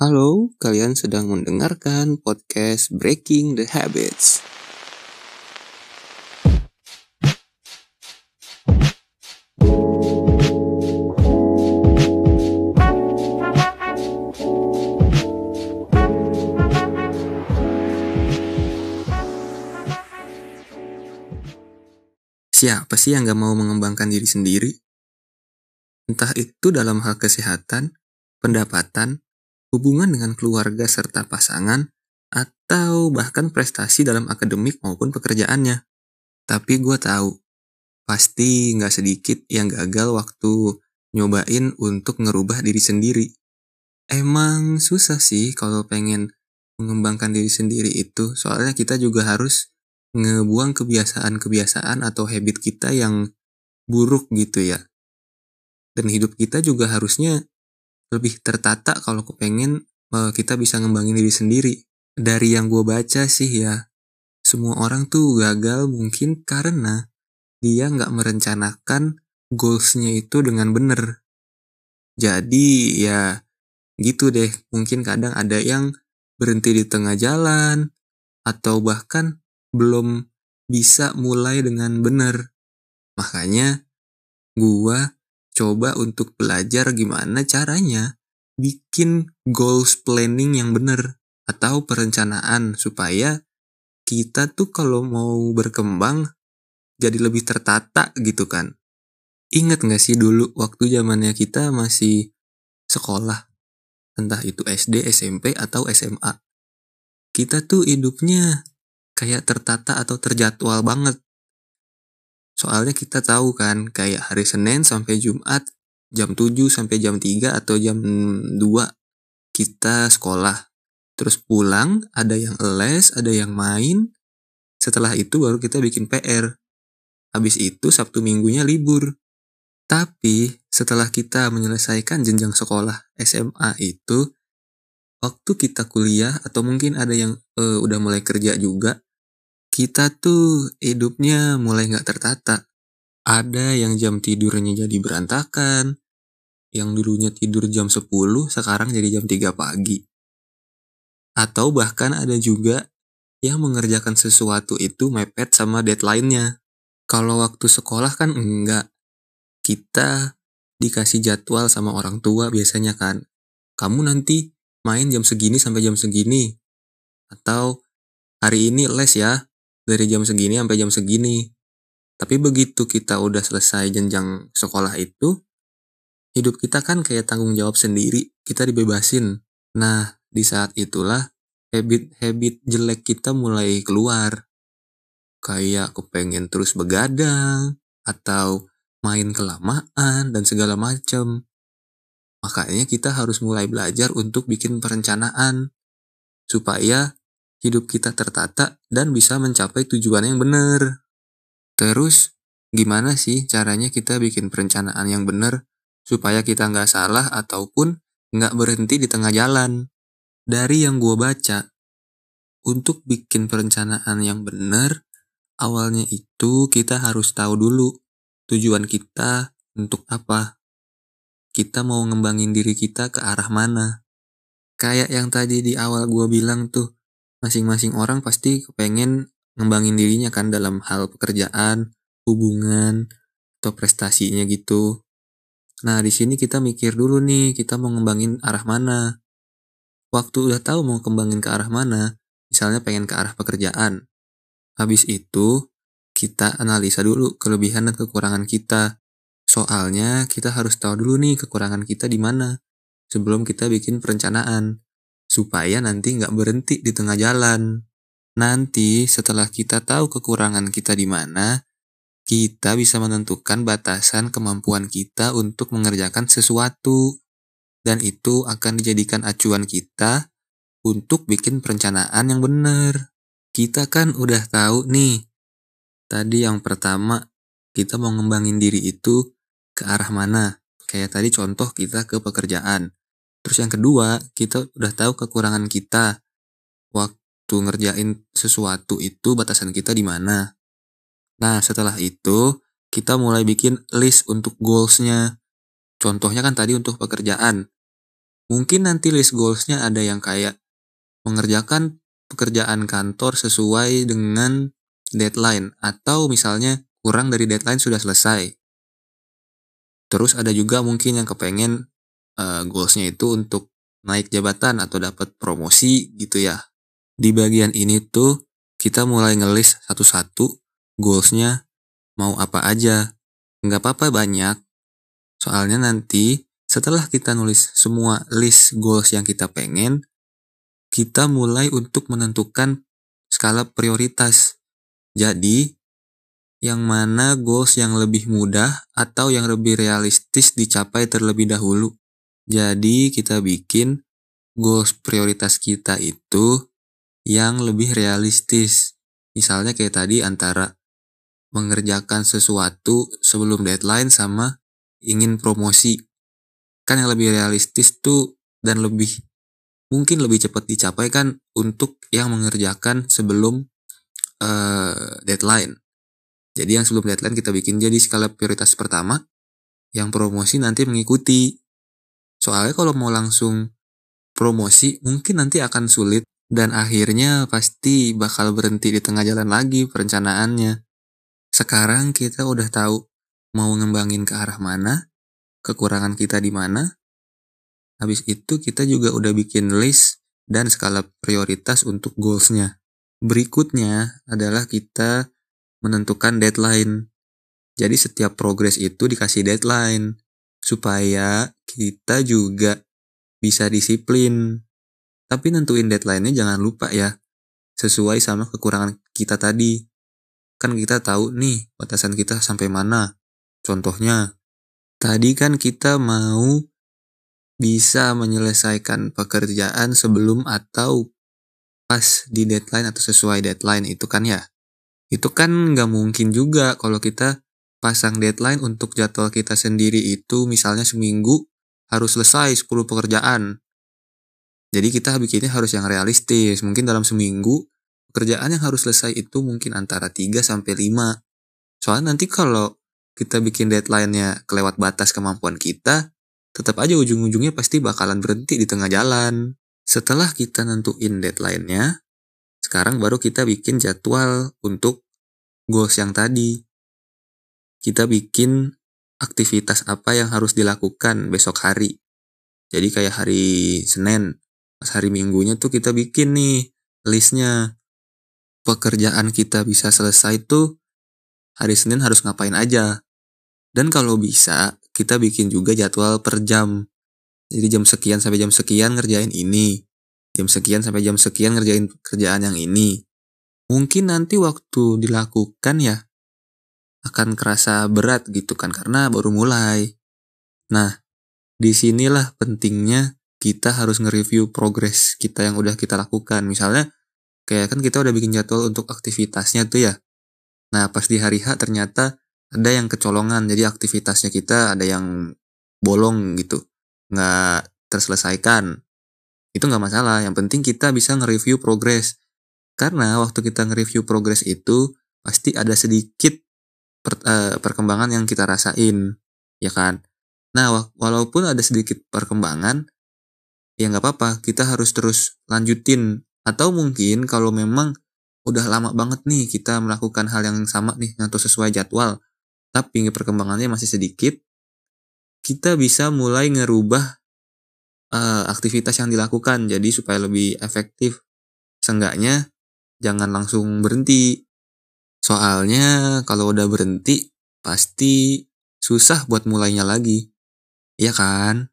Halo, kalian sedang mendengarkan podcast Breaking the Habits. Siapa sih yang gak mau mengembangkan diri sendiri? Entah itu dalam hal kesehatan, pendapatan, hubungan dengan keluarga serta pasangan, atau bahkan prestasi dalam akademik maupun pekerjaannya. Tapi gue tahu, pasti nggak sedikit yang gagal waktu nyobain untuk ngerubah diri sendiri. Emang susah sih kalau pengen mengembangkan diri sendiri itu, soalnya kita juga harus ngebuang kebiasaan-kebiasaan atau habit kita yang buruk gitu ya. Dan hidup kita juga harusnya lebih tertata kalau kepengen uh, kita bisa ngembangin diri sendiri. Dari yang gue baca sih ya, semua orang tuh gagal mungkin karena dia nggak merencanakan goalsnya itu dengan bener. Jadi ya gitu deh, mungkin kadang ada yang berhenti di tengah jalan, atau bahkan belum bisa mulai dengan bener. Makanya gua coba untuk belajar gimana caranya bikin goals planning yang bener atau perencanaan supaya kita tuh kalau mau berkembang jadi lebih tertata gitu kan. Ingat gak sih dulu waktu zamannya kita masih sekolah, entah itu SD, SMP, atau SMA. Kita tuh hidupnya kayak tertata atau terjadwal banget. Soalnya kita tahu kan, kayak hari Senin sampai Jumat, jam 7 sampai jam 3 atau jam 2 kita sekolah. Terus pulang, ada yang les, ada yang main. Setelah itu baru kita bikin PR. Habis itu Sabtu minggunya libur. Tapi setelah kita menyelesaikan jenjang sekolah SMA itu, waktu kita kuliah atau mungkin ada yang uh, udah mulai kerja juga, kita tuh hidupnya mulai nggak tertata. Ada yang jam tidurnya jadi berantakan, yang dulunya tidur jam 10 sekarang jadi jam 3 pagi. Atau bahkan ada juga yang mengerjakan sesuatu itu mepet sama deadline-nya. Kalau waktu sekolah kan enggak. Kita dikasih jadwal sama orang tua biasanya kan. Kamu nanti main jam segini sampai jam segini. Atau hari ini les ya, dari jam segini sampai jam segini. Tapi begitu kita udah selesai jenjang sekolah itu, hidup kita kan kayak tanggung jawab sendiri, kita dibebasin. Nah, di saat itulah habit-habit jelek kita mulai keluar. Kayak kepengen terus begadang, atau main kelamaan, dan segala macam. Makanya kita harus mulai belajar untuk bikin perencanaan. Supaya hidup kita tertata dan bisa mencapai tujuan yang benar. Terus, gimana sih caranya kita bikin perencanaan yang benar supaya kita nggak salah ataupun nggak berhenti di tengah jalan? Dari yang gue baca, untuk bikin perencanaan yang benar, awalnya itu kita harus tahu dulu tujuan kita untuk apa. Kita mau ngembangin diri kita ke arah mana. Kayak yang tadi di awal gue bilang tuh, masing-masing orang pasti kepengen ngembangin dirinya kan dalam hal pekerjaan, hubungan, atau prestasinya gitu. Nah, di sini kita mikir dulu nih, kita mau ngembangin arah mana. Waktu udah tahu mau kembangin ke arah mana, misalnya pengen ke arah pekerjaan. Habis itu, kita analisa dulu kelebihan dan kekurangan kita. Soalnya kita harus tahu dulu nih kekurangan kita di mana sebelum kita bikin perencanaan supaya nanti nggak berhenti di tengah jalan. Nanti setelah kita tahu kekurangan kita di mana, kita bisa menentukan batasan kemampuan kita untuk mengerjakan sesuatu. Dan itu akan dijadikan acuan kita untuk bikin perencanaan yang benar. Kita kan udah tahu nih, tadi yang pertama, kita mau ngembangin diri itu ke arah mana. Kayak tadi contoh kita ke pekerjaan. Terus yang kedua, kita udah tahu kekurangan kita. Waktu ngerjain sesuatu itu batasan kita di mana. Nah, setelah itu, kita mulai bikin list untuk goalsnya. Contohnya kan tadi untuk pekerjaan. Mungkin nanti list goalsnya ada yang kayak mengerjakan pekerjaan kantor sesuai dengan deadline atau misalnya kurang dari deadline sudah selesai. Terus ada juga mungkin yang kepengen uh, goalsnya itu untuk naik jabatan atau dapat promosi gitu ya. Di bagian ini tuh kita mulai ngelis satu-satu goalsnya mau apa aja. Nggak apa-apa banyak. Soalnya nanti setelah kita nulis semua list goals yang kita pengen, kita mulai untuk menentukan skala prioritas. Jadi, yang mana goals yang lebih mudah atau yang lebih realistis dicapai terlebih dahulu. Jadi kita bikin goals prioritas kita itu yang lebih realistis. Misalnya kayak tadi antara mengerjakan sesuatu sebelum deadline sama ingin promosi. Kan yang lebih realistis tuh dan lebih mungkin lebih cepat dicapai kan untuk yang mengerjakan sebelum uh, deadline. Jadi yang sebelum deadline kita bikin jadi skala prioritas pertama, yang promosi nanti mengikuti. Soalnya kalau mau langsung promosi mungkin nanti akan sulit dan akhirnya pasti bakal berhenti di tengah jalan lagi perencanaannya. Sekarang kita udah tahu mau ngembangin ke arah mana, kekurangan kita di mana. Habis itu kita juga udah bikin list dan skala prioritas untuk goalsnya. Berikutnya adalah kita menentukan deadline. Jadi setiap progres itu dikasih deadline supaya kita juga bisa disiplin. Tapi nentuin deadline-nya jangan lupa ya, sesuai sama kekurangan kita tadi. Kan kita tahu nih batasan kita sampai mana. Contohnya, tadi kan kita mau bisa menyelesaikan pekerjaan sebelum atau pas di deadline atau sesuai deadline itu kan ya. Itu kan nggak mungkin juga kalau kita pasang deadline untuk jadwal kita sendiri itu misalnya seminggu harus selesai 10 pekerjaan. Jadi kita bikinnya harus yang realistis. Mungkin dalam seminggu pekerjaan yang harus selesai itu mungkin antara 3 sampai 5. Soalnya nanti kalau kita bikin deadline-nya kelewat batas kemampuan kita, tetap aja ujung-ujungnya pasti bakalan berhenti di tengah jalan. Setelah kita nentuin deadline-nya, sekarang baru kita bikin jadwal untuk goals yang tadi kita bikin aktivitas apa yang harus dilakukan besok hari. Jadi kayak hari Senin, pas hari Minggunya tuh kita bikin nih listnya. Pekerjaan kita bisa selesai tuh hari Senin harus ngapain aja. Dan kalau bisa, kita bikin juga jadwal per jam. Jadi jam sekian sampai jam sekian ngerjain ini. Jam sekian sampai jam sekian ngerjain kerjaan yang ini. Mungkin nanti waktu dilakukan ya akan kerasa berat gitu kan karena baru mulai. Nah, di sinilah pentingnya kita harus nge-review progres kita yang udah kita lakukan. Misalnya, kayak kan kita udah bikin jadwal untuk aktivitasnya tuh ya. Nah, pas di hari H ternyata ada yang kecolongan, jadi aktivitasnya kita ada yang bolong gitu. Nggak terselesaikan. Itu nggak masalah, yang penting kita bisa nge-review progres. Karena waktu kita nge-review progres itu, pasti ada sedikit per, uh, perkembangan yang kita rasain, ya kan? Nah, walaupun ada sedikit perkembangan, ya nggak apa-apa, kita harus terus lanjutin. Atau mungkin kalau memang udah lama banget nih kita melakukan hal yang sama nih atau sesuai jadwal, tapi perkembangannya masih sedikit, kita bisa mulai ngerubah uh, aktivitas yang dilakukan jadi supaya lebih efektif. Seenggaknya jangan langsung berhenti Soalnya kalau udah berhenti pasti susah buat mulainya lagi. Iya kan?